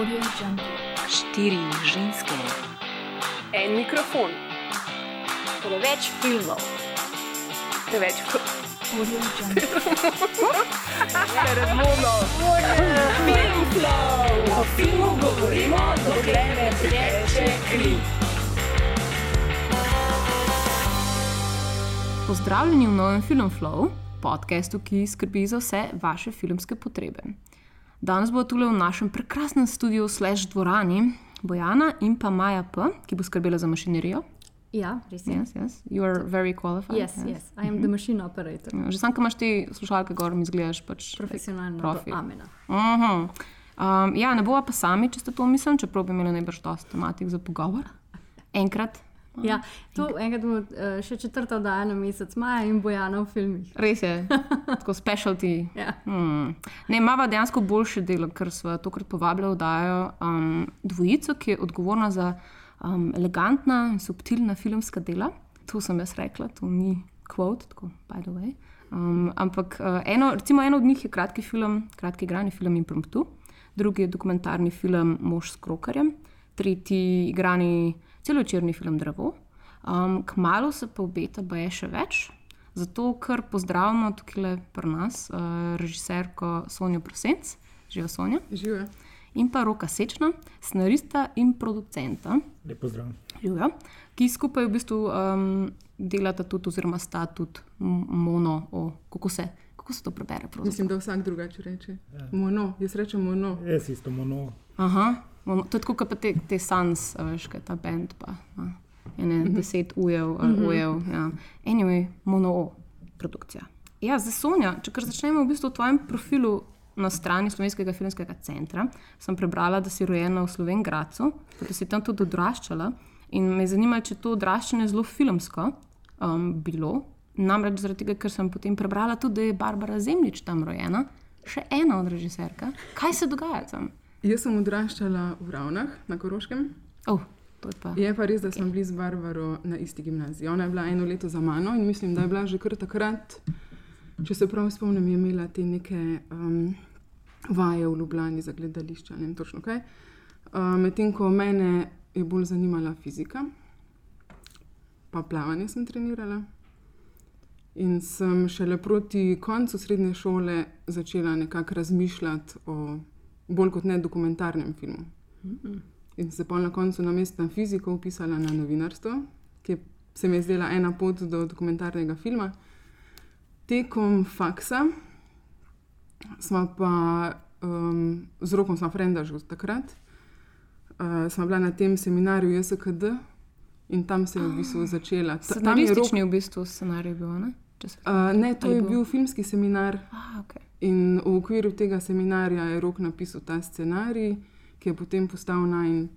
Štiri ženske, En mikrofon, Preveč filmov. preveč Audio Jungle. razvodno. O filmu govorimo, dokler ne teče kri. Pozdravljeni v novem Film Flow, podkastu, ki skrbi za vse vaše filmske potrebe. Danes bo tukaj v našem prekrasnem studiu Slash dvorani Bojana in pa Maja P., ki bo skrbela za mašinerijo. Ja, res je. Yes, yes. You are very qualified. Yes, yes. I am the machine operator. Ja, Že sam, ko imaš ti slušalke gor, mi zgledaš pač. Profesionalno Profi. do amena. Uh -huh. um, ja, ne bova pa sami, če ste to mislili, čeprav bi imeli najbrž dosti tematik za pogovor. Enkrat. Ja, to enkrat bomo uh, še četrta oddaja na mesec maja in bojana v filmih. Res je, tako specialty. Ja. Hmm. Ne, imamo dejansko boljše delo, ker smo tokrat povabili oddajo um, dvojico, ki je odgovorna za um, elegantna in subtilna filmska dela. To sem jaz rekla, to ni quote, tako by the way. Um, ampak uh, eno, recimo eno od njih je kratki film, kratki igrani film Impromptu, drugi je dokumentarni film Mož s krokarjem, tretji igrani celovečerni film Drevo. Um, kmalo se pa obeta, da je še več. Zato, ker pozdravljamo tukaj pri nas uh, režiserko Sonjo Prosenc, živa Sonja, Živijo. in pa Roka Sečna, scenarista in producenta, Lepo zdrav. živijo, ki skupaj v bistvu um, delata tudi, oziroma sta tudi mono, o, kako, se, kako se to prebere. pravzaprav? Mislim, da vsak drugače reče. Mono, jaz rečem mono. Jaz isto mono. Aha, mono, to je tako, kot te, te Sans, veš, kaj ta bend. Pa, a, ene deset ujev ali ujev. Ja. Anyway, mono produkcija. Ja, zdaj Sonja, če kar začnemo v bistvu v tvojem profilu na strani Slovenskega filmskega centra, sem prebrala, da si rojena v Slovengracu, da si tam tudi odraščala. In me zanima, če je to odraščanje zelo filmsko um, bilo. Namreč zaradi tega, ker sem potem prebrala tudi, da je Barbara Zemljič tam rojena, še ena od režiserka. Kaj se dogaja tam? Jaz sem odraščala v Ravnah na Koroškem. Oh, je pa. Je pa res, da smo bili z Barbaro na isti gimnaziji. Ona je bila eno leto za mano in mislim, da je bila že kar takrat, če se prav spomnim, je imela te neke um, vaje v Ljubljani za gledališče, ne vem točno kaj. Uh, Medtem ko mene je bolj zanimala fizika, pa plavanje sem trenirala. In sem šele proti koncu srednje šole začela nekako razmišljati o bolj kot ne dokumentarnem filmu. In se pol na koncu na mestu na fiziko upisala na novinarstvo, ki se mi je zdela ena pot do dokumentarnega filma. Tekom faksa smo pa um, z rokom, smo frenda že od takrat, uh, smo bila na tem seminarju JSKD in tam se je v bistvu začela. Ta- tam je Rok- v bistvu scenarij bil, ne? Uh, ne, to Ali je bo? bil filmski seminar Ah, okay. in v okviru tega seminarja je Rok napisal ta scenarij, ki je potem postal naj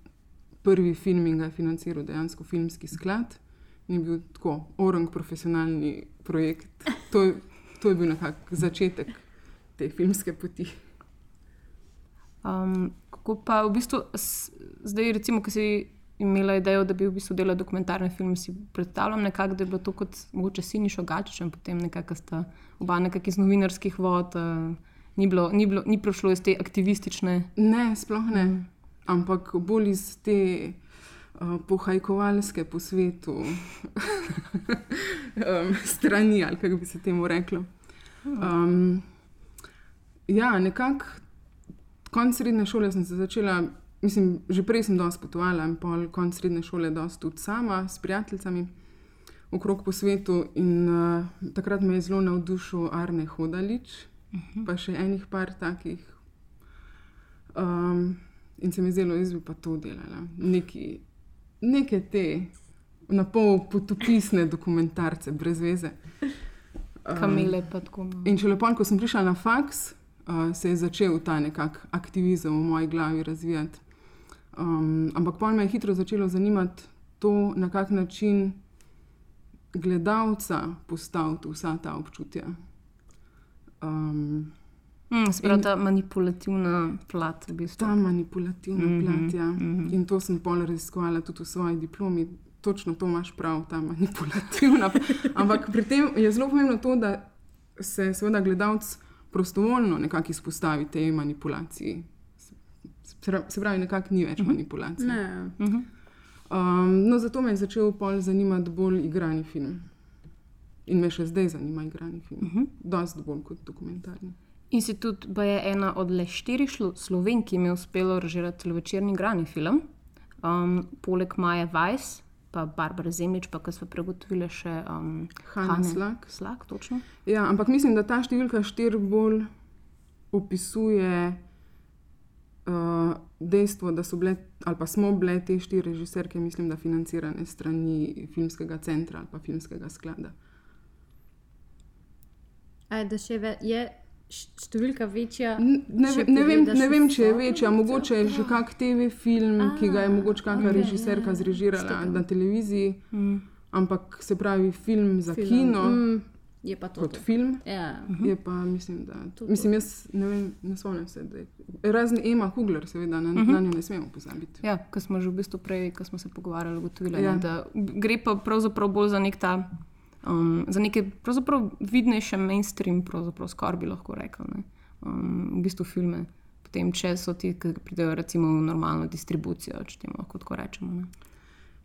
prvi film in ga je financiral dejansko filmski sklad. Je bil tako orang profesionalni projekt. To, je- to je bil nekako začetek te filmske poti. Um, kako pa v bistvu zdaj, recimo, ki si imela idejo, da bi v bistvu delala dokumentarni film, si predstavljam nekako, da je bilo to kot mogoče Sinišo Gačičem, potem nekako sta oba nekako iz novinarskih vod. Uh, Ni, bilo, ni, bilo, ni prišlo iz te aktivistične. Ne, sploh ne. Ampak bolj iz te uh, pohajkovalske po svetu um, strani, ali kako bi se temu reklo. Um, ja, nekako konc srednje šole sem se začela, mislim, že prej sem dosti potovala in pol konc srednje šole dosti tudi sama s prijateljicami. Okrog po svetu, in uh, takrat me je zelo navdušil Arne Hodalič, uh -huh. pa še enih par takih Um, in se mi je zdelo, jaz bi pa to delala. Neki, neke te na pol potopisne dokumentarce, brez veze. Kamile pa tako. no. In če lepo, ko sem prišla na faks, uh, se je začel ta nekak aktivizem v moji glavi razvijati. Um, ampak pa me je hitro začelo zanimati to, na kak način gledalca postaviti vsa ta občutja. Um, Mm, Sprav ta manipulativna plat, v bistvu. Ta manipulativna mm -hmm, plat. Ja. Mm. -hmm. In to sem pol raziskovala tudi v svoji diplomi. Točno to imaš prav, ta manipulativna. Ampak pri tem je zelo pomembno to, da se seveda gledalec prostovoljno nekako izpostavi tej manipulaciji. Se- pravi- nekako ni več manipulacije. Ne. Um, no, zato me je začel pol zanimati bolj igrani film. In me še zdaj zanima igrani film. Uh -huh. Dosti bolj kot dokumentarni. In si tudi baje ena od le štirih slovenk, ki jim je uspelo režirati celovečerni igrani film. Um, poleg Maje Weiss, pa Barbara Zemljič, pa smo pregotovili še um, Hanna Slak. Slak, točno. Ja, ampak mislim, da ta številka štiri bolj opisuje uh, dejstvo, da so bile, ali pa smo bile te štiri režiserke, mislim, da financirane strani filmskega centra ali pa filmskega sklada. A je, da še ve, je številka večja? Ne, če ve, ne, vem, pogledaš ne vem, če je večja, mogoče je že kak TV film, ki ga je mogoče kakšna okej, režiserka ja, ja. zrežirala Štekam. na televiziji, ampak se pravi film za Film. kino Mm, je pa to. kot to. film. Ja. Je pa, mislim, da. To- Mislim, jaz ne vem, ne spomnim se. je- Razen Ema Hugler, seveda, na, uh -huh. na njo ne smemo pozabiti. Ja, ko smo že v bistvu prej, ko smo se pogovarjali, ugotovili, Ja. ja. da gre pa pravzaprav bolj za nek ta. Um, za neke pravzaprav vidnejše mainstream, pravzaprav skoraj bi lahko rekel. Ne? Um, v bistvu filme, potem če so ti, ki pridejo recimo v normalno distribucijo, če temu lahko tako rečemo. Ne?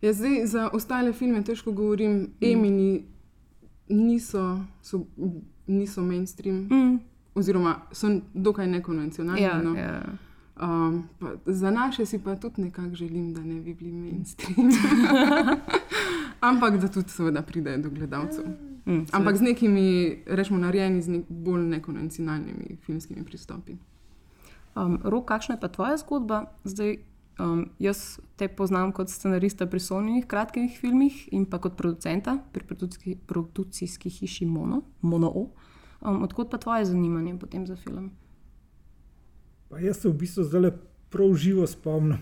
Ja, zdaj za ostale filme težko govorim. Emini niso, so, niso mainstream, Mm, oziroma so dokaj nekonvencionalni. ja, no. ja. Um, pa, za naše si pa tudi nekako želim, da ne bi bili mainstream. Ampak da tudi, seveda, pridejo do gledalcev. Mm, Ampak z nekimi, rečemo, narejeni z nek bolj nekonvencionalnimi filmskimi pristopi. Um, Rok, kakšna je pa tvoja zgodba? Zdaj, um, jaz te poznam kot scenarista pri Soninih kratkih filmih in pa kot producenta pri produkcijski, produkcijski hiši Mono. Mono O. um, odkot pa tvoje zanimanje potem za film? Pa jaz se v bistvu zdaj prav živo spomnim.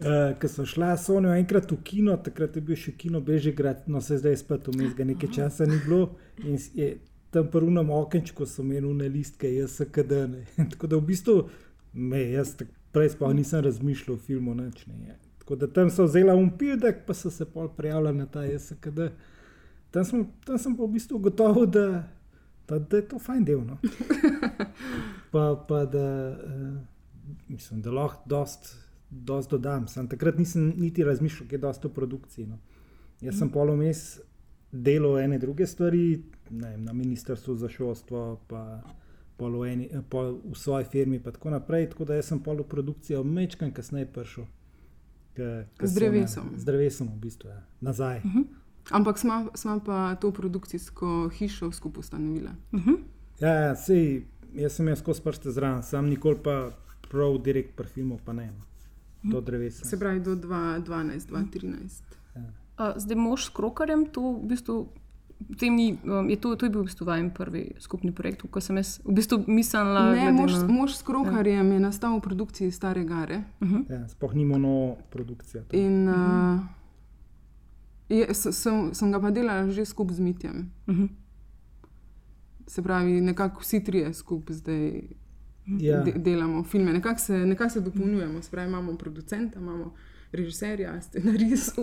Uh, Ko so šla s Sonijo enkrat v kino, takrat je bil še kino Bežigrad, no se zdaj spet vmes ga nekaj časa ni bilo. In je tam prvem okenčku so imeli listke, jaz se kadene. Tako da v bistvu me jaz tak prej sploh nisem razmišljal o filmu. Nič, ne. Tako da tam so vzela umpildek, pa so se pol prijavila na ta SKD. Tam sem, tam sem pa v bistvu gotovo, da, da, da je to fajn del. No. Pa, pa da, uh, mislim, da lahko dost, dost dodam. Sam takrat nisem niti razmišljal, kaj je dosto v produkciji. No. Jaz sem polomes delal ene druge stvari, ne vem, na ministrstvu za šolstvo, pa pol v, eni, eh, pol v svoji firmi, in tako naprej. Tako da jaz sem pol v produkcijo mečkam kasneje prišel. Ke, ke Z so drevesom. Na, z drevesom, v bistvu, ja. nazaj. Uh -huh. Ampak smo, smo pa to produkcijsko hišo skupaj ustanovili. Ja, ja sej, jaz sem jaz skozi prste zraven, sam nikoli pa prav direkt filmu, pa ne. No. Do drevesa. Se pravi, do 2012-2013. Uh, zdaj mož s krokarjem, to v bistvu. Tem ni, um, je to, to je bil v bistvu vajen prvi skupni projekt, ko sem jaz v bistvu mislila, Ne, glede mož, na- mož s krokarjem je nastal v produkciji Stare Gare. Ja, Sploh ni monoprodukcija. to. In uh, je, s- sem, sem ga pa delala že skupaj z Mitjem. Mhm. Se pravi, nekako vsi trije skupaj zdaj Ja. de, delamo filme, nekako se, nekak se dopolnjujemo. Se pravi, imamo producenta, imamo režiserja, scenarista.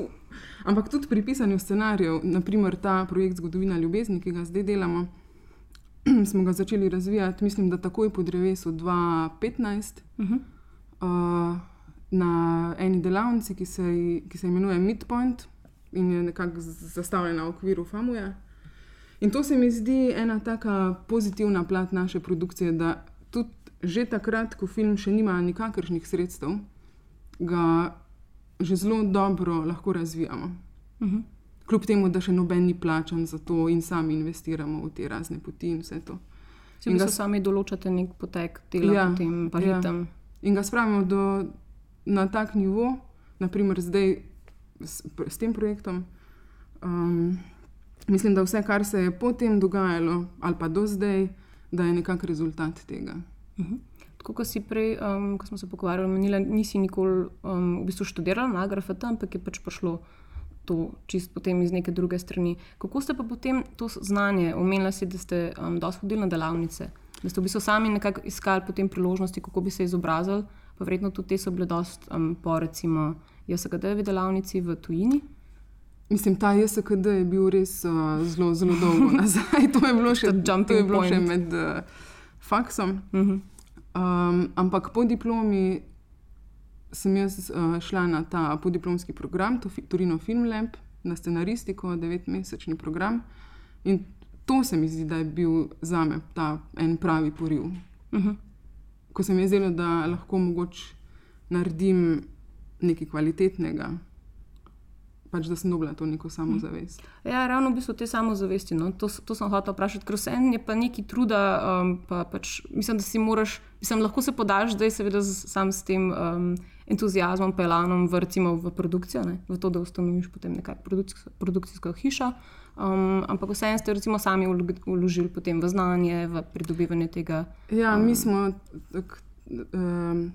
Ampak tudi pri pisanju scenarijev, naprimer ta projekt Zgodovina ljubezni, ki ga zdaj delamo, smo ga začeli razvijati, mislim, da takoj po drevesu 2015. Mhm. Uh, na eni delavnici, ki se, ki se imenuje Midpoint in je nekako zastavljena v okviru FAMUja. In to se mi zdi ena taka pozitivna plat naše produkcije, da tudi že takrat, ko film še nima nikakršnih sredstev, ga že zelo dobro lahko razvijamo. Mhm. Kljub temu, da še noben ni plačan za to in sami investiramo v te razne poti in vse to. Si In v ga sami določate nek potek dela, Ja, ja, potem pa ja. ritem. in ga spravimo do, na tak nivo, naprimer zdaj s, s tem projektom. Um, mislim, da vse, kar se je potem dogajalo, ali pa do zdaj, da je nekako rezultat tega. Tako kot si prej, um, ko smo se pogovarjali, menila, nisi nikoli um, v bistvu študirala na grafit, ampak je pač prišlo to čist potem iz neke druge strani. Kako ste pa potem to znanje, omenila si, da ste um, dosti hodili na delavnice, da ste v bistvu sami nekako iskali potem priložnosti, kako bi se izobrazili, pa verjetno tudi te so bile dosti um, po recimo JSKD-jevi delavnici v tujini. Mislim, ta JSKD je bil res uh, zelo, zelo dolgo nazaj. To je bilo še, to je bilo še point. med uh, faksom. Mhm. Um, ampak po diplomi sem jaz uh, šla na ta podiplomski program, to Torino Film Lab, na scenaristiko, devetmesečni program. In to se mi zdi, da je bil za me ta en pravi poriv. Uh -huh. Ko se mi je zdelo, da lahko mogoče naredim nekaj kvalitetnega, pač da sem dobila to neko samozavest. Ja, ravno v bistvu te samozavesti. No. To, to sem hotel vprašati, ker vse je pa neki truda. Um, pa pač, mislim, da si moraš, mislim, lahko se podaš zdaj, seveda, z, sam s tem um, entuzijazmom, pelanom v, recimo, v produkcijo, ne? v to, da ustanoviš potem nekakšno produkcijsko, produkcijsko hišo. Um, ampak vseeno ste recimo sami vložili potem v znanje, v pridobivanje tega. Ja, um, mi smo tak, um,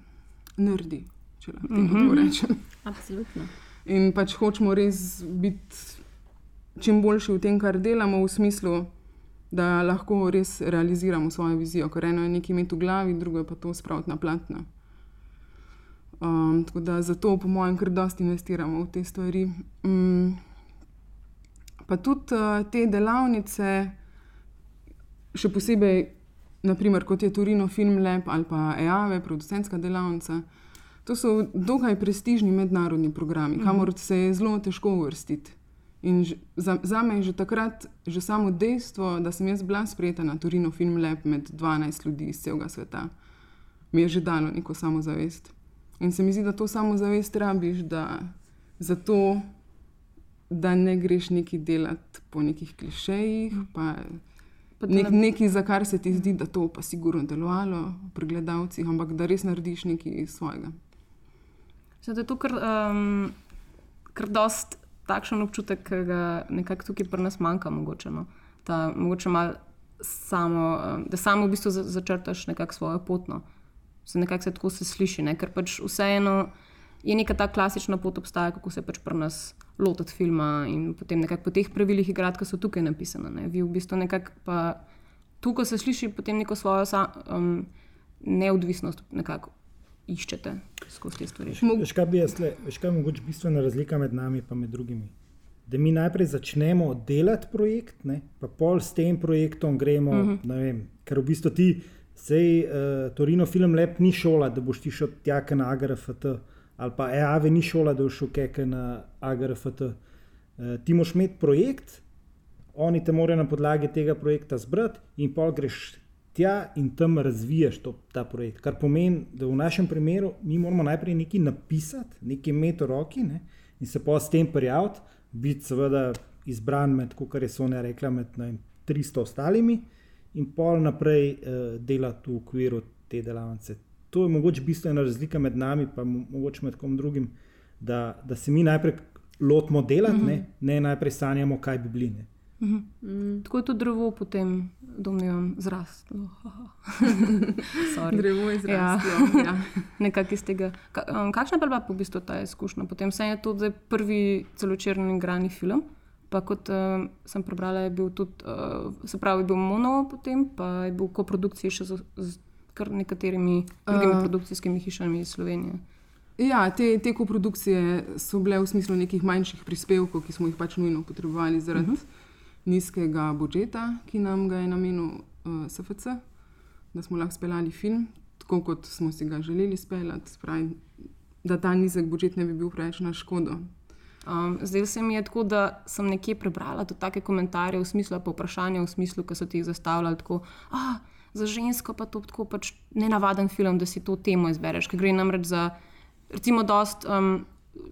nerdi, če lahko mm -hmm. rečem. Absolutno. In pač hočemo res biti čim boljši v tem, kar delamo, v smislu, da lahko res realiziramo svojo vizijo. Ker eno je nekaj imeti v glavi, drugo je pa to spraviti na platno. Um, tako da zato, po mojem, kar dosti investiramo v te stvari. Um, pa tudi uh, te delavnice, še posebej, naprimer, kot je Torino Film Lab ali pa EAVE, producentska delavnica. To so dokaj prestižni mednarodni programi, mhm. kamor se je zelo težko uvrstiti. In za, za me je že takrat, že samo dejstvo, da sem jaz bila sprejeta na Torino Film Lab med 12 ljudi iz celega sveta, mi je že dalo neko samozavest. In se mi zdi, da to samozavest rabiš, da zato, da ne greš neki delati po nekih klišejih, pa, pa nek, nekaj, za kar se ti zdi, da to pa sigurno delovalo pri gledalcih, ampak da res narediš nekaj svojega. Zato je to kar, um, kar dost takšen občutek, ki ga nekako tukaj pri nas manjka, mogoče. No. Ta, mogoče samo, um, da samo v bistvu začrtaš nekako svojo pot. No. Se nekako se tako se sliši, ne? ker pač vseeno je neka ta klasična pot obstaja, kako se pač pri nas lotiti filma in potem nekako po teh pravilih igrati, ki so tukaj napisane. Ne? Vi v bistvu nekako pa tukaj se sliši potem neko svojo um, neodvisnost nekako iščete skozi te stvari. Veš, kaj, le, veš, kaj je mogoče bistvena razlika med nami in med drugimi? Da mi najprej začnemo delati projekt, ne, pa pol s tem projektom gremo. Uh mhm. -huh. vem, ker v bistvu ti, sej uh, Torino Film Lab ni šola, da boš ti šel tja na AGRFT, ali pa EAV ni šola, da boš šel keke na AGRFT. Uh, ti moš imeti projekt, oni te morajo na podlagi tega projekta zbrati, in pol greš tja in tam razviješ to, ta projekt. Kar pomeni, da v našem primeru mi moramo najprej nekaj napisati, nekaj imeti v roki ne, in se pa s tem prijaviti, biti seveda izbran med, kot je Sonja rekla, med vem, 300 ostalimi in pol naprej uh, delati v okviru te delavnice. To je mogoče bistvena razlika med nami in mogoče med kom drugim, da, da se mi najprej lotimo delati, mm -hmm. ne, ne najprej sanjamo, kaj bi bili. Ne. Mhm. Mm. Tako je to drevo potem, domnevam, zraslo. drevo je zraslo. Ja. Ja. Nekako iz tega. Ka, um, kakšna pa je bila po bistvu ta izkušnja? Potem se je to prvi celočerni igrani film. Pa kot uh, sem prebrala, je bil tudi, uh, se pravi, bil mono, potem pa je bil v koprodukciji še z, z kar nekaterimi drugimi uh, produkcijskimi hišami iz Slovenije. Ja, te, te koprodukcije so bile v smislu nekih manjših prispevkov, ki smo jih pač nujno potrebovali zaradi. Uh mhm. -huh nizkega budžeta, ki nam ga je namenil uh, eh, SFC, da smo lahko speljali film tako, kot smo si ga želeli speljati, spravi, da ta nizek budžet ne bi bil preveč na škodo. Um, zdaj se mi je tako, da sem nekje prebrala tudi take komentarje v smislu, pa vprašanja v smislu, ki so ti jih zastavljali tako. Ah, Za žensko pa to tako pač nenavaden film, da si to temo izbereš, ker gre namreč za, recimo, dost um,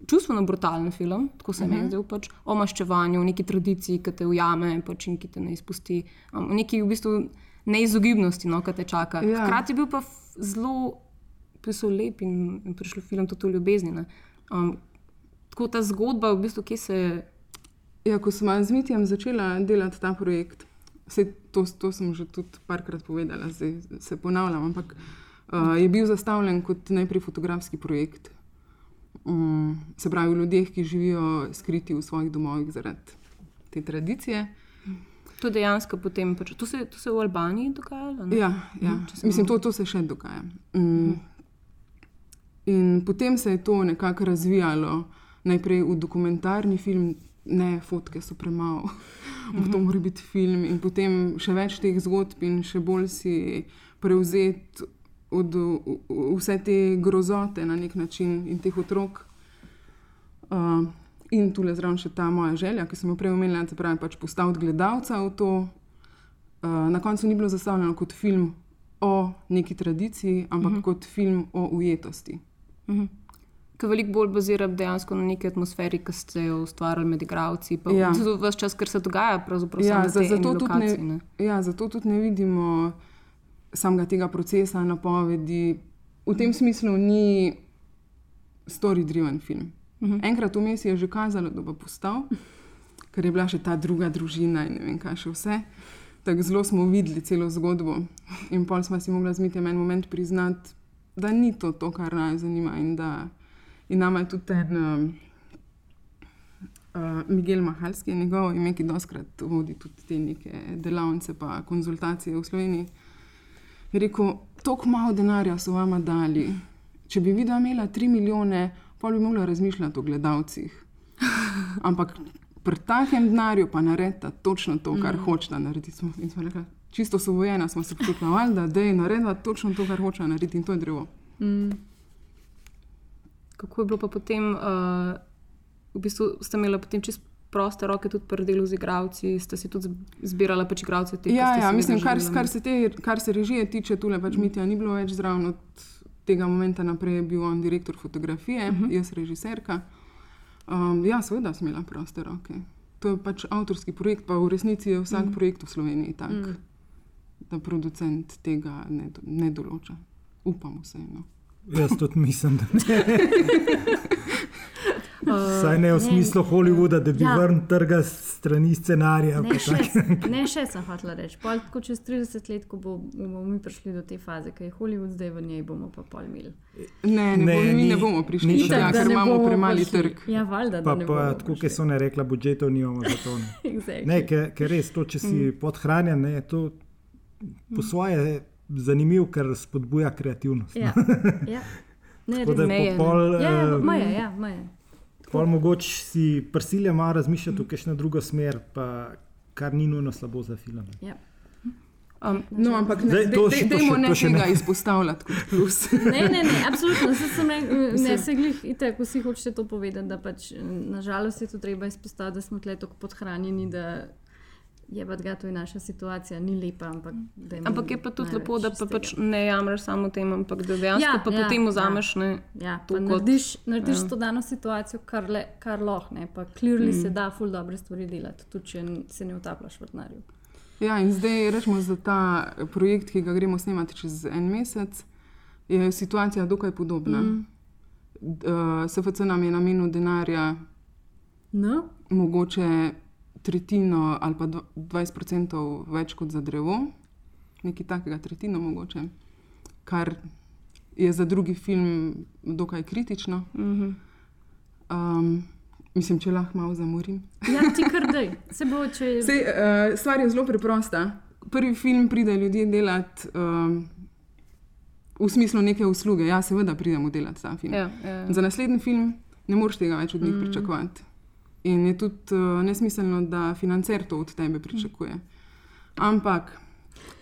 čustveno brutalen film, tako se uh -huh. mhm. zdel, pač, o maščevanju, o neki tradiciji, ki te ujame pač, in ki te ne izpusti, um, o neki v bistvu neizogibnosti, no, ki te čaka. Ja. Hkrati je bil pa zelo lep in, in prišel film tudi v ljubezni. Um, tako ta zgodba, v bistvu, ki se. Ja, ko sem z Mitijem začela delati ta projekt, Vse to, to sem že tudi parkrat povedala, zdaj se ponavljam, ampak uh, je bil zastavljen kot najprej fotografski projekt, um, se pravi, ljudeh, ki živijo skriti v svojih domovih zaradi te tradicije. To dejansko potem, to, se, to se v Albaniji dogaja? Ja, ja. Hm, mislim, to, to se še dogaja. Um, in potem se je to nekako razvijalo, najprej v dokumentarni film, ne, fotke so premalo, to mora biti film, in potem še več teh zgodb, in še bolj si prevzeti od vse te grozote na nek način in teh otrok. Uh, in tu le zraven še ta moja želja, ki sem jo prej omenila, se pravi, pač postaviti gledalca v to. Uh, na koncu ni bilo zastavljeno kot film o neki tradiciji, ampak uh -huh. kot film o ujetosti. Ki veliko bolj bazira dejansko na neki atmosferi, ki ste jo ustvarjali med igravci. Ja. vse čas, ker se dogaja, pravzaprav Ja, za, zato, tudi lokaciji, ne, ne. ja, zato tudi ne vidimo samega tega procesa, napovedi. V tem smislu ni story-driven film. Uh -huh. Enkrat vmes je že kazalo, da bo postal, ker je bila še ta druga družina in ne vem, kaj še vse. Tako zelo smo videli celo zgodbo. In pol smo si mogli z Mitjem en moment priznati, da ni to, to kar nas zanima. In, da, in nama je tudi ten um, uh, Miguel Mahalski, njegov ime, ki doskrat vodi tudi te neke delavnice in konzultacije v Sloveniji. Je rekel, toliko malo denarja so vama dali. Če bi videla imela 3 milijone, pol bi mogla razmišljati o gledalcih. Ampak pri takem denarju pa naredita točno to, kar mm. hočeta narediti. Smo, in smo rekli, čisto osvobojena smo se počutila, da je naredila točno to, kar hoče narediti in to je drevo. Kako je bilo pa potem, uh, v bistvu ste imeli potem čist proste roke tudi pri delu z igravci, ste si tudi zbirali pač igravce te Ja, ja mislim, kar, kar, se te, kar se režije tiče, tule pač Mitja ni bilo več zraven. Od tega momenta naprej je bil on direktor fotografije, uh -huh. jaz režiserka. Um, ja, seveda sem imela proste roke. To je pač avtorski projekt, pa v resnici je vsak uh -huh. projekt v Sloveniji tak, uh -huh. da producent tega ne, ne določa. Upam vseeno. Jaz tudi mislim, da ne. Saj ne v smislu Hollywooda, da bi Ja. vrnil trga strani scenarija. Ne pa še, ne, še sem hotel reči. Pol, tako čez 30 let, ko bo, bomo mi prišli do te faze, ki je Hollywood, zdaj v njej bomo pa pol imeli. Ne, ne, Ne, bo, mi ni- ne bomo prišli do tega, ker ne imamo premali trg. Ja, valjda, Pa, da ne pa bomo tako, kot so ne rekla, budžetov nimamo za to. Ne, Exactly. ne ker, ker res to, če si mm. podhranjen, je to po svoje zanimivo, ker spodbuja kreativnost. Ja, ja. Ne, Tako da je ne. po pol, Ja, ja, eh, meje, ja, meje. Pol mogoče si prisilja malo razmišljati v kakšno drugo smer, pa kar ni nujno slabo za film. Ja. Um, No, ampak ne, še- ne tega ne. izpostavljati kot plus. Ne, ne, ne, absolutno. Saj sem re, ne, se glih, itek, vsi hočete to povedati, da pač nažalost je to treba izpostaviti, da smo tle tako podhranjeni, da je pa ga to je naša situacija, ni lepa, ampak ampak je pa tudi lepo, da pa pač ne jamraš samo tem, ampak da dejansko Ja, ja, pa ja, potem ja. vzameš. Ne, Ja, to kot- narediš, narediš ja. ja. to dano situacijo, kar, le, kar lahko, ne, pa klirli mm. se da ful dobre stvari delati, tudi če se ne utapljaš v vrtnarju. Ja, in zdaj rečemo za ta projekt, ki ga gremo snemati čez en mesec, je situacija dokaj podobna. Mm. Uh, SFC nam je namenil denarja, No, mogoče tretjino ali pa dv- 20% več kot za drevo, nekaj takega, tretjino mogoče, kar je za drugi film dokaj kritično. Mhm. Um, mislim, če lahko malo zamorim. ja, ti kar dej. Se bo, če Sej, uh, stvar je zelo preprosta. Prvi film pride ljudje delati um, v smislu neke usluge. Ja, seveda pridemo delati ta film. Ja, ja. Za naslednji film ne moreš tega več od njih mm. pričakovati. In je tudi uh, nesmiselno, da financer to od tebe pričakuje. Ampak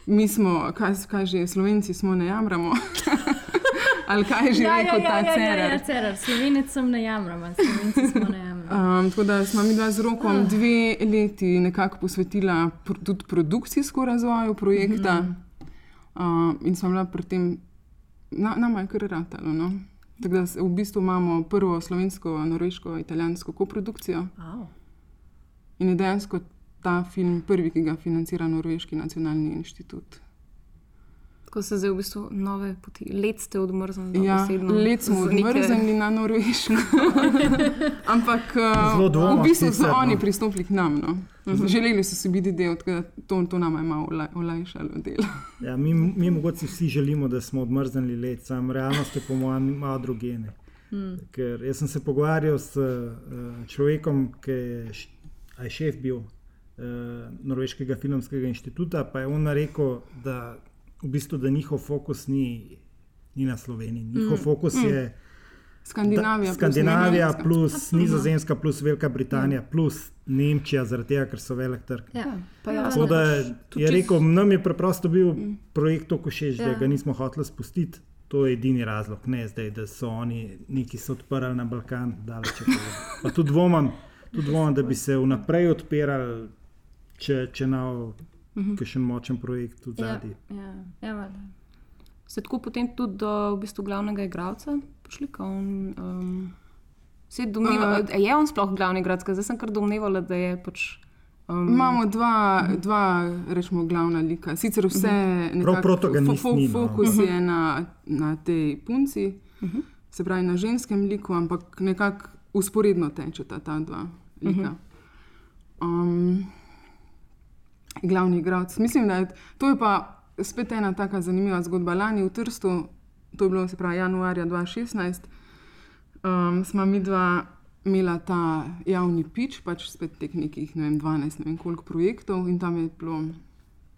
mi smo, kaj, kaj že, slovenci smo ne jamramo. Ali kaj je že ja, ja, rekel ja, ta ja, ja, cerar. ja, cerar. Slovenec sem ne jamram, slovenci smo ne jamram. Um, tako da smo mi dva z rokom dve leti nekako posvetila pr tudi produkcijsko razvoju projekta mm -hmm. uh, in smo bila pri tem, na, nama je kar ratalo. No? Tako da v bistvu imamo prvo slovensko, norveško, italijansko koprodukcijo Au. in je dejansko ta film prvi, ki ga financira Norveški nacionalni inštitut. Tako se zdaj v bistvu nove poti, let ste odmrznili. Ja, dobesedno, let smo z neke- odmrznili na Norveško. Ampak Zelo uh, v bistvu so no. oni pristopili k nam. No. Želeli so si biti del, tako da to, to nam je malo olaj- olajšalo delo. Ja, mi, mi mogoče vsi želimo, da smo odmrznili let, sam realnost je po mojem malo drugene. Hmm. Ker jaz sem se pogovarjal s uh, človekom, ki je, je šef bil uh, Norveškega filmskega inštituta, pa je on rekel, da, v bistvu, da njihov fokus ni, ni na Sloveniji. Njihov hmm. fokus hmm. je Skandinavija, Da, Skandinavija plus plus Nizozemska, plus Velika Britanija, plus Nemčija, zaradi tega, ker so velik trg. Ja. pa ja, Tako da je rekel, nam je preprosto bil projekt tako všeč, da Ja. ga nismo hoteli spustiti. To je edini razlog, ne zdaj, da so oni neki se odprli na Balkan. daleč od tega. Pa tudi dvomim, tudi dvomim, da bi se vnaprej odpirali, če, če na kakšen močen projekt v Ja, zadnji. ja, ja, valjda. Ste tako potem tudi do v bistvu, glavnega igralca prišli? ko On, um, se domneva, uh, je on sploh glavni? Ker Zdaj sem kar domnevala, da je pač. Um, Imamo dva, dva rečemo, glavna lika. Sicer vse nekako protagonist fo- fo- ni, no. fokus je na, na tej punci, se pravi na ženskem liku, ampak nekako usporedno tečeta ta dva lika. Um, glavni igralec. Mislim, da je to je pa spet ena taka zanimiva zgodba. Lani v Trstu, to je bilo se pravi januarja 2016, um, smo mi dva imela ta javni pič, pač spet teh nekih ne vem, 12, ne vem koliko projektov in tam je bilo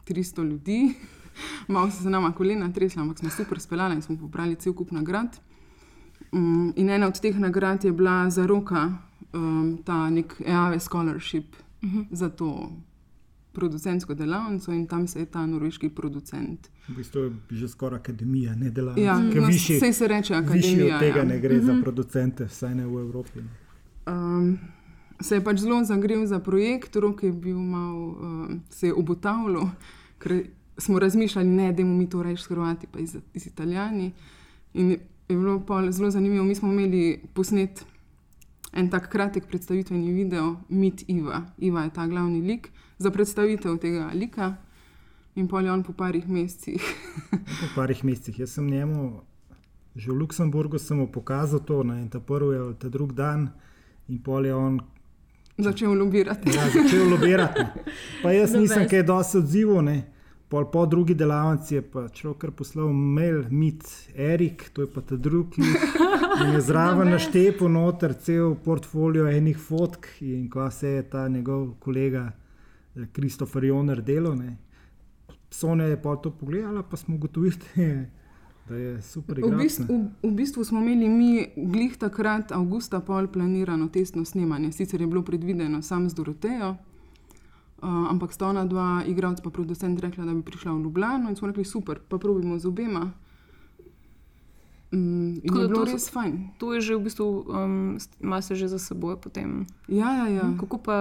300 ljudi. Malo so se nama kolena tresla, ampak smo super speljali in smo pobrali cel kup nagrad. Um, in ena od teh nagrad je bila za roka, um, ta nek EAV scholarship uh -huh. za to producentsko delavnico in tam se je ta norveški producent. V bistvu je že skoraj akademija, ne delavnica. Ja, no, višji- saj se reče akademija. od tega ja. ne gre za producente, vsaj ne v Evropi. Um, se je pač zelo zagrel za projekt, rok je bil malo, um, se je obotavljal, ker smo razmišljali, ne, da mi to s Hrvati, pa iz, iz Italijani. In je bilo pol zelo zanimivo, mi smo imeli posnet en tak kratek predstavitveni video, Meet Iva. Iva je ta glavni lik za predstavitev tega lika. In pol je on po parih mesecih. Po parih mesecih. Jaz sem njemu, že v Luksemburgu sem mu pokazal to, ne, in ta prvi ali ta drugi dan, in pol je on Začel lobirati. ja, začel lobirati. Pa jaz The nisem kaj dosti odzival, ne. Pol po drugi delavnici je pa človek poslal mail, mit Erik, to je pa ta drugi. In je zraven naštepil noter cel portfolio enih fotk in ko se je ta njegov kolega Kristofer Joner delal. ne. Sonja je pa to pogledala, pa smo ugotovili, da je, da je super V igralec. bistvu, v, v bistvu smo imeli mi glih takrat, avgusta, pol planirano testno snemanje. Sicer je bilo predvideno sam z Dorotejo, uh, ampak sta ona dva, igralec pa producent, rekla, da bi prišla v Ljubljano in smo rekli, super, pa probimo z obema. Mm, Tako je bilo to res fajn. To je že v bistvu, um, ima se že za seboj potem. Ja, ja, ja. Kako, pa,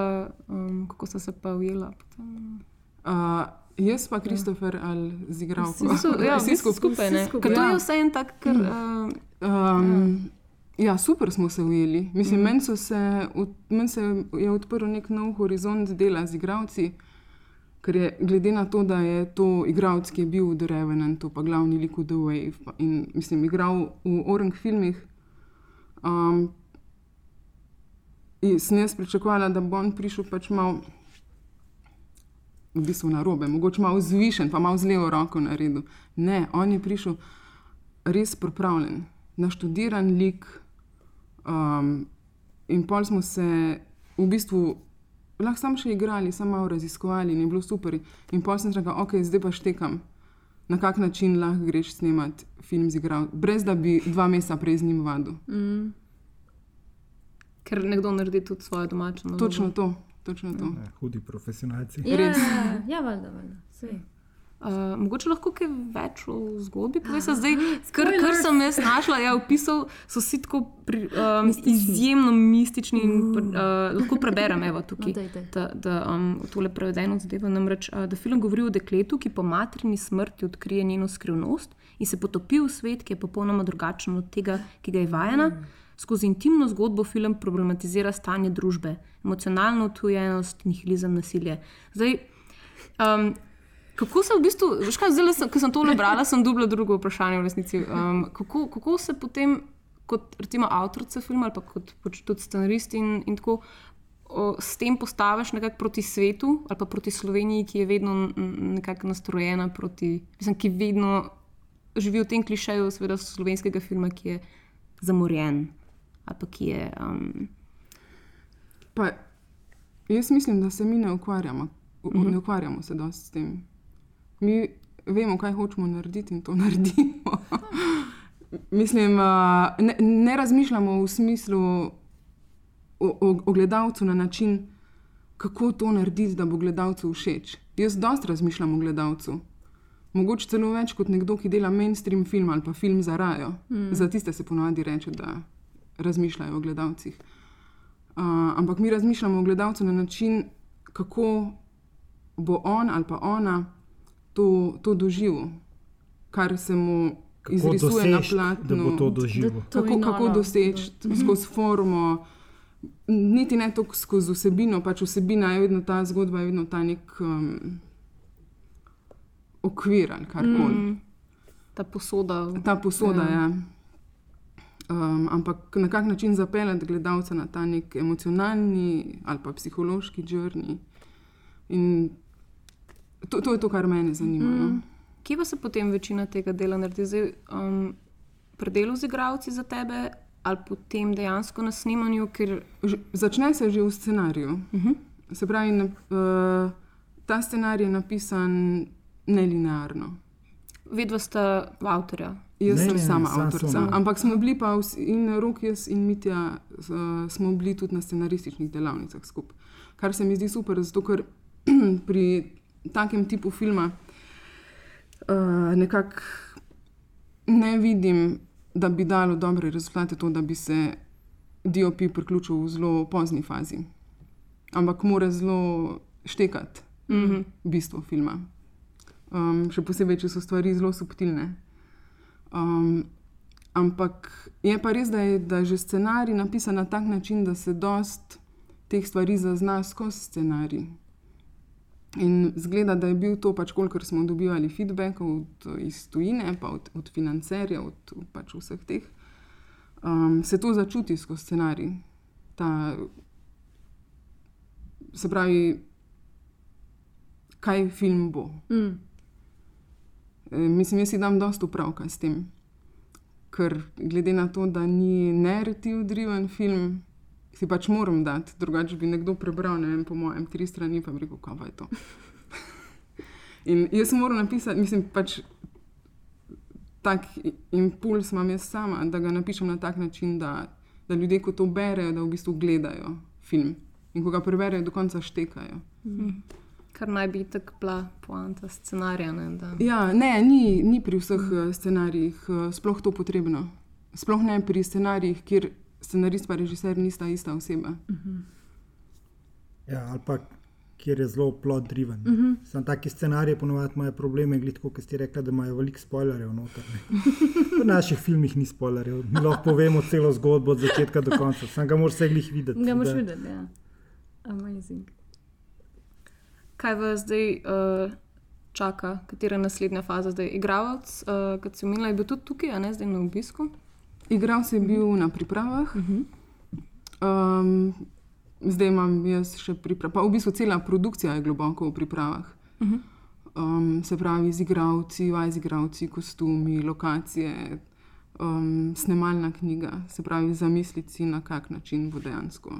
um, kako sta se pa ujela? Potem? Uh, jaz pa Kristofer ali z igralko. Vsi So, ja, Vsi skupaj. skupaj. Ne? Vsi skupaj. Ker to Ja. je vse en tak, ker, uh, Um, ja, super smo se ujeli. Mislim, mm. meni se, meni se je odprl nek nov horizont dela z igravci, ker je glede na to, da je to igralec, ki je bil v The Revenantu, pa glavni lik v The Wave, pa, in mislim, igral v Orang filmih. Um, in sem jaz pričakovala, da bo on prišel pač malo. V bistvu na robe, mogoče malo zvišen, pa malo z levo roko naredil. Ne, on je prišel res pripravljen, naštudiran lik. Um, in pol smo se v bistvu lahko samo še igrali, samo malo raziskovali in je bilo super. In pol sem rekel, ok, zdaj pa štekam, na kak način lahko greš snemati film z igralcem, brez da bi dva meseca prej z njim vadil. Mm. ker nekdo naredi tudi svojo domačo nalogo. Točno to, točno to. Ja, hudi profesionalci. Ja, Res. ja, valjda, valjda. Sej. Uh, mogoče lahko kaj več o zgodbi poveš. Zdaj, kar, kar sem jaz našla, je opisal, so vsi tako pri, um, izjemno mistični. In, uh, lahko preberem evo, tukaj. No, daj, daj. Da, da um, tole prevedeno zadevo. Namreč, uh, da film govori o dekletu, ki po materini smrti odkrije njeno skrivnost in se potopi v svet, ki je popolnoma drugačen od tega, ki ga je vajena. Skozi intimno zgodbo film problematizira stanje družbe, emocionalno utrujenost, nihilizem, nasilje. Zdaj, um, kako se v bistvu, veš kaj, zdaj, sem, ko sem to prebrala, sem dobila drugo vprašanje v resnici. Um, kako, kako se potem, kot recimo avtorica filma ali pa kot pač tudi scenarist in, in tako, o, s tem postaviš nekako proti svetu ali pa proti Sloveniji, ki je vedno nekako nastrojena proti, mislim, ki vedno živi v tem klišeju, seveda, slovenskega filma, ki je zamorjen ali pa ki je. Um, Pa, jaz mislim, da se mi ne ukvarjamo, uh -huh. ne ukvarjamo se dosti s tem. Mi vemo, kaj hočemo narediti in to naredimo. Mislim, uh, ne, ne razmišljamo v smislu o, o, o gledalcu na način, kako to narediti, da bo gledalcu všeč. Jaz dosta razmišljam o gledalcu. Mogoče celo več kot nekdo, ki dela mainstream film ali pa film za rajo. Mm. Za tiste se ponovadi reče, da razmišljajo o gledalcih. Uh, ampak mi razmišljamo o gledalcu na način, kako bo on ali pa ona to, to doživel, kar se mu Kako izrisuje na doseči, platnu. Da bo to doživel. Kako, kako doseči skozi formo, niti ne toliko skozi vsebino, pač vsebina je vedno ta zgodba, je vedno ta nek um, okvir ali karkoli. Mm. Ta posoda. Ta posoda je. Ja. Um, ampak na kak način zapeljati gledalca na ta nek emocionalni ali pa psihološki črni. In to, to je to, kar mene zanima. Mm. No? Kje pa se potem večina tega dela naredi? Zdaj, um, pri delu z igravci za tebe ali potem dejansko na snemanju, ker Že, začne se že v scenariju. Uh -huh. Se pravi, na, uh, ta scenarij je napisan nelinearno. vedva sta avtorja. Jaz Ne, sem ne, ne, sama sam avtorica. sem. Ampak smo bili pa vsi, in Rok, jaz in Mitja, uh, smo bili tudi na scenarističnih delavnicah skupaj. Kar se mi zdi super, zato ker pri takem tipu filma uh, nekako ne vidim, da bi dalo dobre rezultate to, da bi se DOP priključil v zelo pozni fazi. Ampak mora zelo štekati mm -hmm. bistvo filma. Um, še posebej, če so stvari zelo subtilne. Um, ampak je pa res, da je, da je že scenarij napisan na tak način, da se dost teh stvari zazna skozi scenarij. In zgleda, da je bil to pač, kolikor smo dobivali feedback od, iz tujine, pa od, od financerjev, od pač vseh teh, um, se to začuti skozi scenarij. Ta, se pravi, kaj film bo. Mm. E, Mislim, jaz si dam dosta upravka s tem. Ker glede na to, da ni narrativ driven film, si pač moram dati, drugače bi nekdo prebral, ne vem, po mojem, tri strani, pa bi rekel, kaj je to. In jaz moram napisati, mislim, pač tak impuls imam jaz sama, da ga napišem na tak način, da, da ljudje, ko to berejo, da v bistvu gledajo film. In ko ga preberejo, do konca štekajo. Kar naj bi tako bila poanta scenarija. Ne, da- Ja, ne, ni, ni pri vseh mm. scenarijih eh, sploh to potrebno. Sploh ne pri scenarijih, kjer scenarist in režiser nista ista oseba. Ja, ali pa kjer je zelo plot driven. Uh -huh. Sam taki scenariji ponovadi imajo probleme, glede kot ste rekli, da imajo veliko spoilerjev noter. ne. V naših filmih ni spoilerjev, mi lahko povemo celo zgodbo od začetka do konca, sam ga moraš vse glih videti. Ga moraš videti, ja. Amazing. Kaj vas zdaj uh, čaka, katera je naslednja faza? Zdaj, igralec, uh, kot si omenila, je bil tudi tukaj, a ne zdaj na obisku. Igral sem bil na pripravah, um, zdaj imam jaz še priprave. Pa v bistvu cela produkcija je globoko v pripravah. Um, se pravi, z igravci, vaj z igravci, kostumi, lokacije, um, snemalna knjiga, se pravi, zamisliti si, na kak način bo dejansko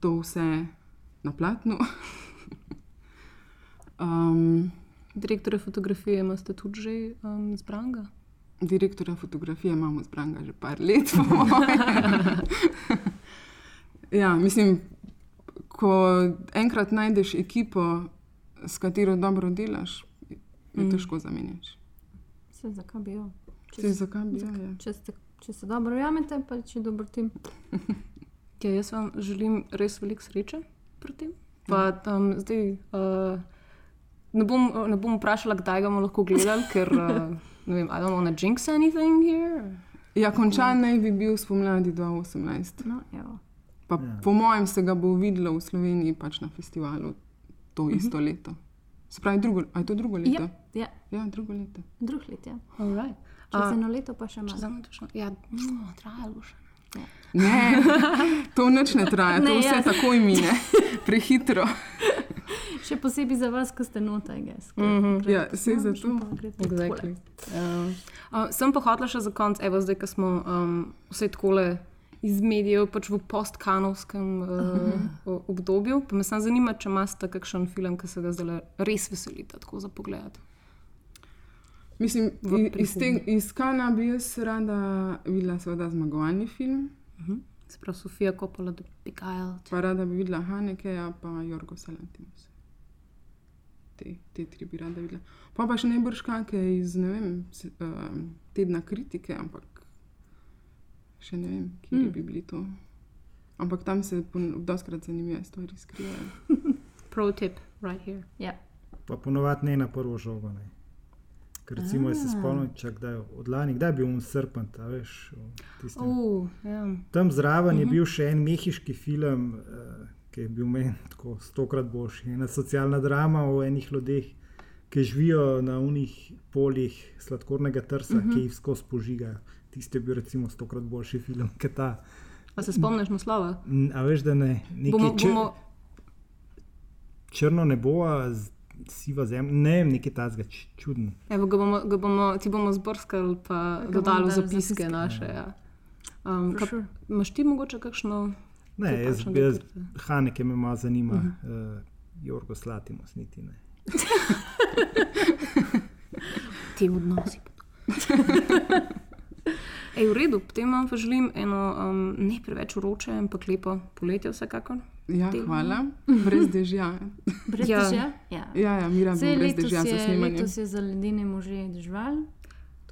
to vse na platnu. um, Direktore fotografije imate tudi že um, zbranga. Direktorja fotografije imamo zbranga že par let. ja, mislim, ko enkrat najdeš ekipo, s katero dobro delaš, je mm. težko zamenjati. Se zakaj bi jo? Če zakaj bi jo? Ja. Če, ste, če se dobro verjamete, pa če je dober tim. Ja, jaz vam želim res veliko sreče pri tem. Pa tam zdaj. Uh, Ne bom, ne bom vprašala, kdaj ga bomo lahko gledali, ker uh, ne vem, I don't want to jinx anything here. ja, končan naj bi bil spomladi 2018. No, evo. Pa, ja. Po mojem se ga bo videlo v Sloveniji pač na festivalu to isto leto. Se pravi, drugo, a je to drugo leto? Ja, ja, ja drugo leto. drug let, ja. Alright. Čez A, eno leto pa še če malo. zdaj točno. Ja, no, trajalo še. Ne, to nič ne traja, to Ne, vse ja. takoj mine, prehitro. Še posebej za vas, ki ste notaj, gess. Ja, saj zato. Exactly. Um, uh, sem pa hotela še za konec, evo zdaj, ko smo um, vse takole iz medijev, pač v postkanovskem uh, o- obdobju. Pa me samo zanima, če imate kakšen film, ki se ga zdaj res veselite tako za pogled. Mislim, iz, te, iz Kana bi jaz rada videla seveda zmagovalni film, Sprav Sofija Coppola, The Big Isle. pa rada bi videla Hanekeja, pa Jorgo Salantimus. Te, te tri bi rada videla. Pa pa še najbrž kakšne iz, ne vem, uh, tedna kritike, ampak še ne vem, kje mm. bi bili to. Ampak tam se doskrat zanimive stvari skrivajo. Pro tip, right here. Ja. Pa ponovadi ne na prvo žogo. Ne. Ker recimo, jaz se spomnim, da je od lani, kdaj je bil un srpent, a veš. tistem- Uh, ja. Tam zraven je bil še en mehiški film, uh, ki je bil meni tako stokrat boljši. Ena socialna drama o enih ljudeh, ki živijo na unih poljih sladkornega trsa, uh -huh. ki jih skozi požigajo. Tisti je bil recimo stokrat boljši film, kot ta. A se spomniš naslova? A veš, da ne. Nekaj Bomo, čr bomo, črno nebo, siva zemlja, ne vem, nekaj tazga čudno. evo, ga bomo, ga bomo, ti bomo zbrskali, pa dodali dali zapiske, zapiske. naše. Ja. Um, For ka, sure. Imaš ti mogoče kakšno? Ne, jaz, jaz dekrte? Haneke me malo zanima, uh -huh. uh, Jorgo Slatimus niti ne. Ti odnosi. Ej, v redu, potem vam pa želim eno um, ne preveč vroče, ampak lepo poletje, vsekakor. Ja, Delamo. hvala. Brez dežja. Brez Ja. dežja? Ja. Ja, ja Mira brez dežja je, snemanje. letos je za ledene može dežval,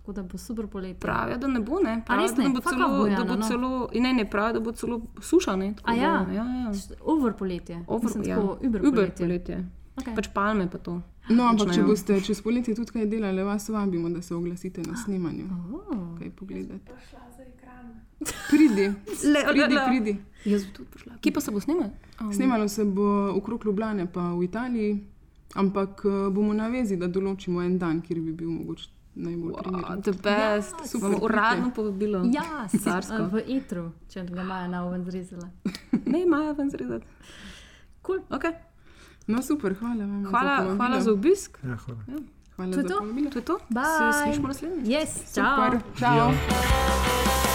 tako da bo super poletje. Pravijo, da ne bo, ne. Pravijo, res da ne? bo Fuck celo, Bojana, da bo no. celo, in ne, ne pravijo, da bo celo suša, ne. tako A da- ja? ja, ja. Over poletje. Over, Mislim, ja. tako Uber Uber poletje. poletje. Okej. Pač palme pa to. No, ampak če boste čez poletje tudi kaj delali, vas vabimo, da se oglasite na snemanju. Oh. Kaj pogledati. Pridi, Le, pridi, pridi. Jaz bi tudi prišla. Kje pa se bo snimal? Um, Snemalo se bo okrog Ljubljane, pa v Italiji, ampak eh, bomo na vezi, da določimo en dan, kjer bi bil mogoče najbolj wow, primeren. the best. super, Super, uradno povabilo. Ja, Carsko. v etru, če ga Maja na oven zrezala. Ne, Maja ven zrezati. Cool. Okay. No, super, hvala vam. Hvala, povabilo. hvala za obisk. Ja, hvala. Hvala To je za to? To je to. Bye. Se slišimo naslednjič. Yes, čau. Super, čau. Ja.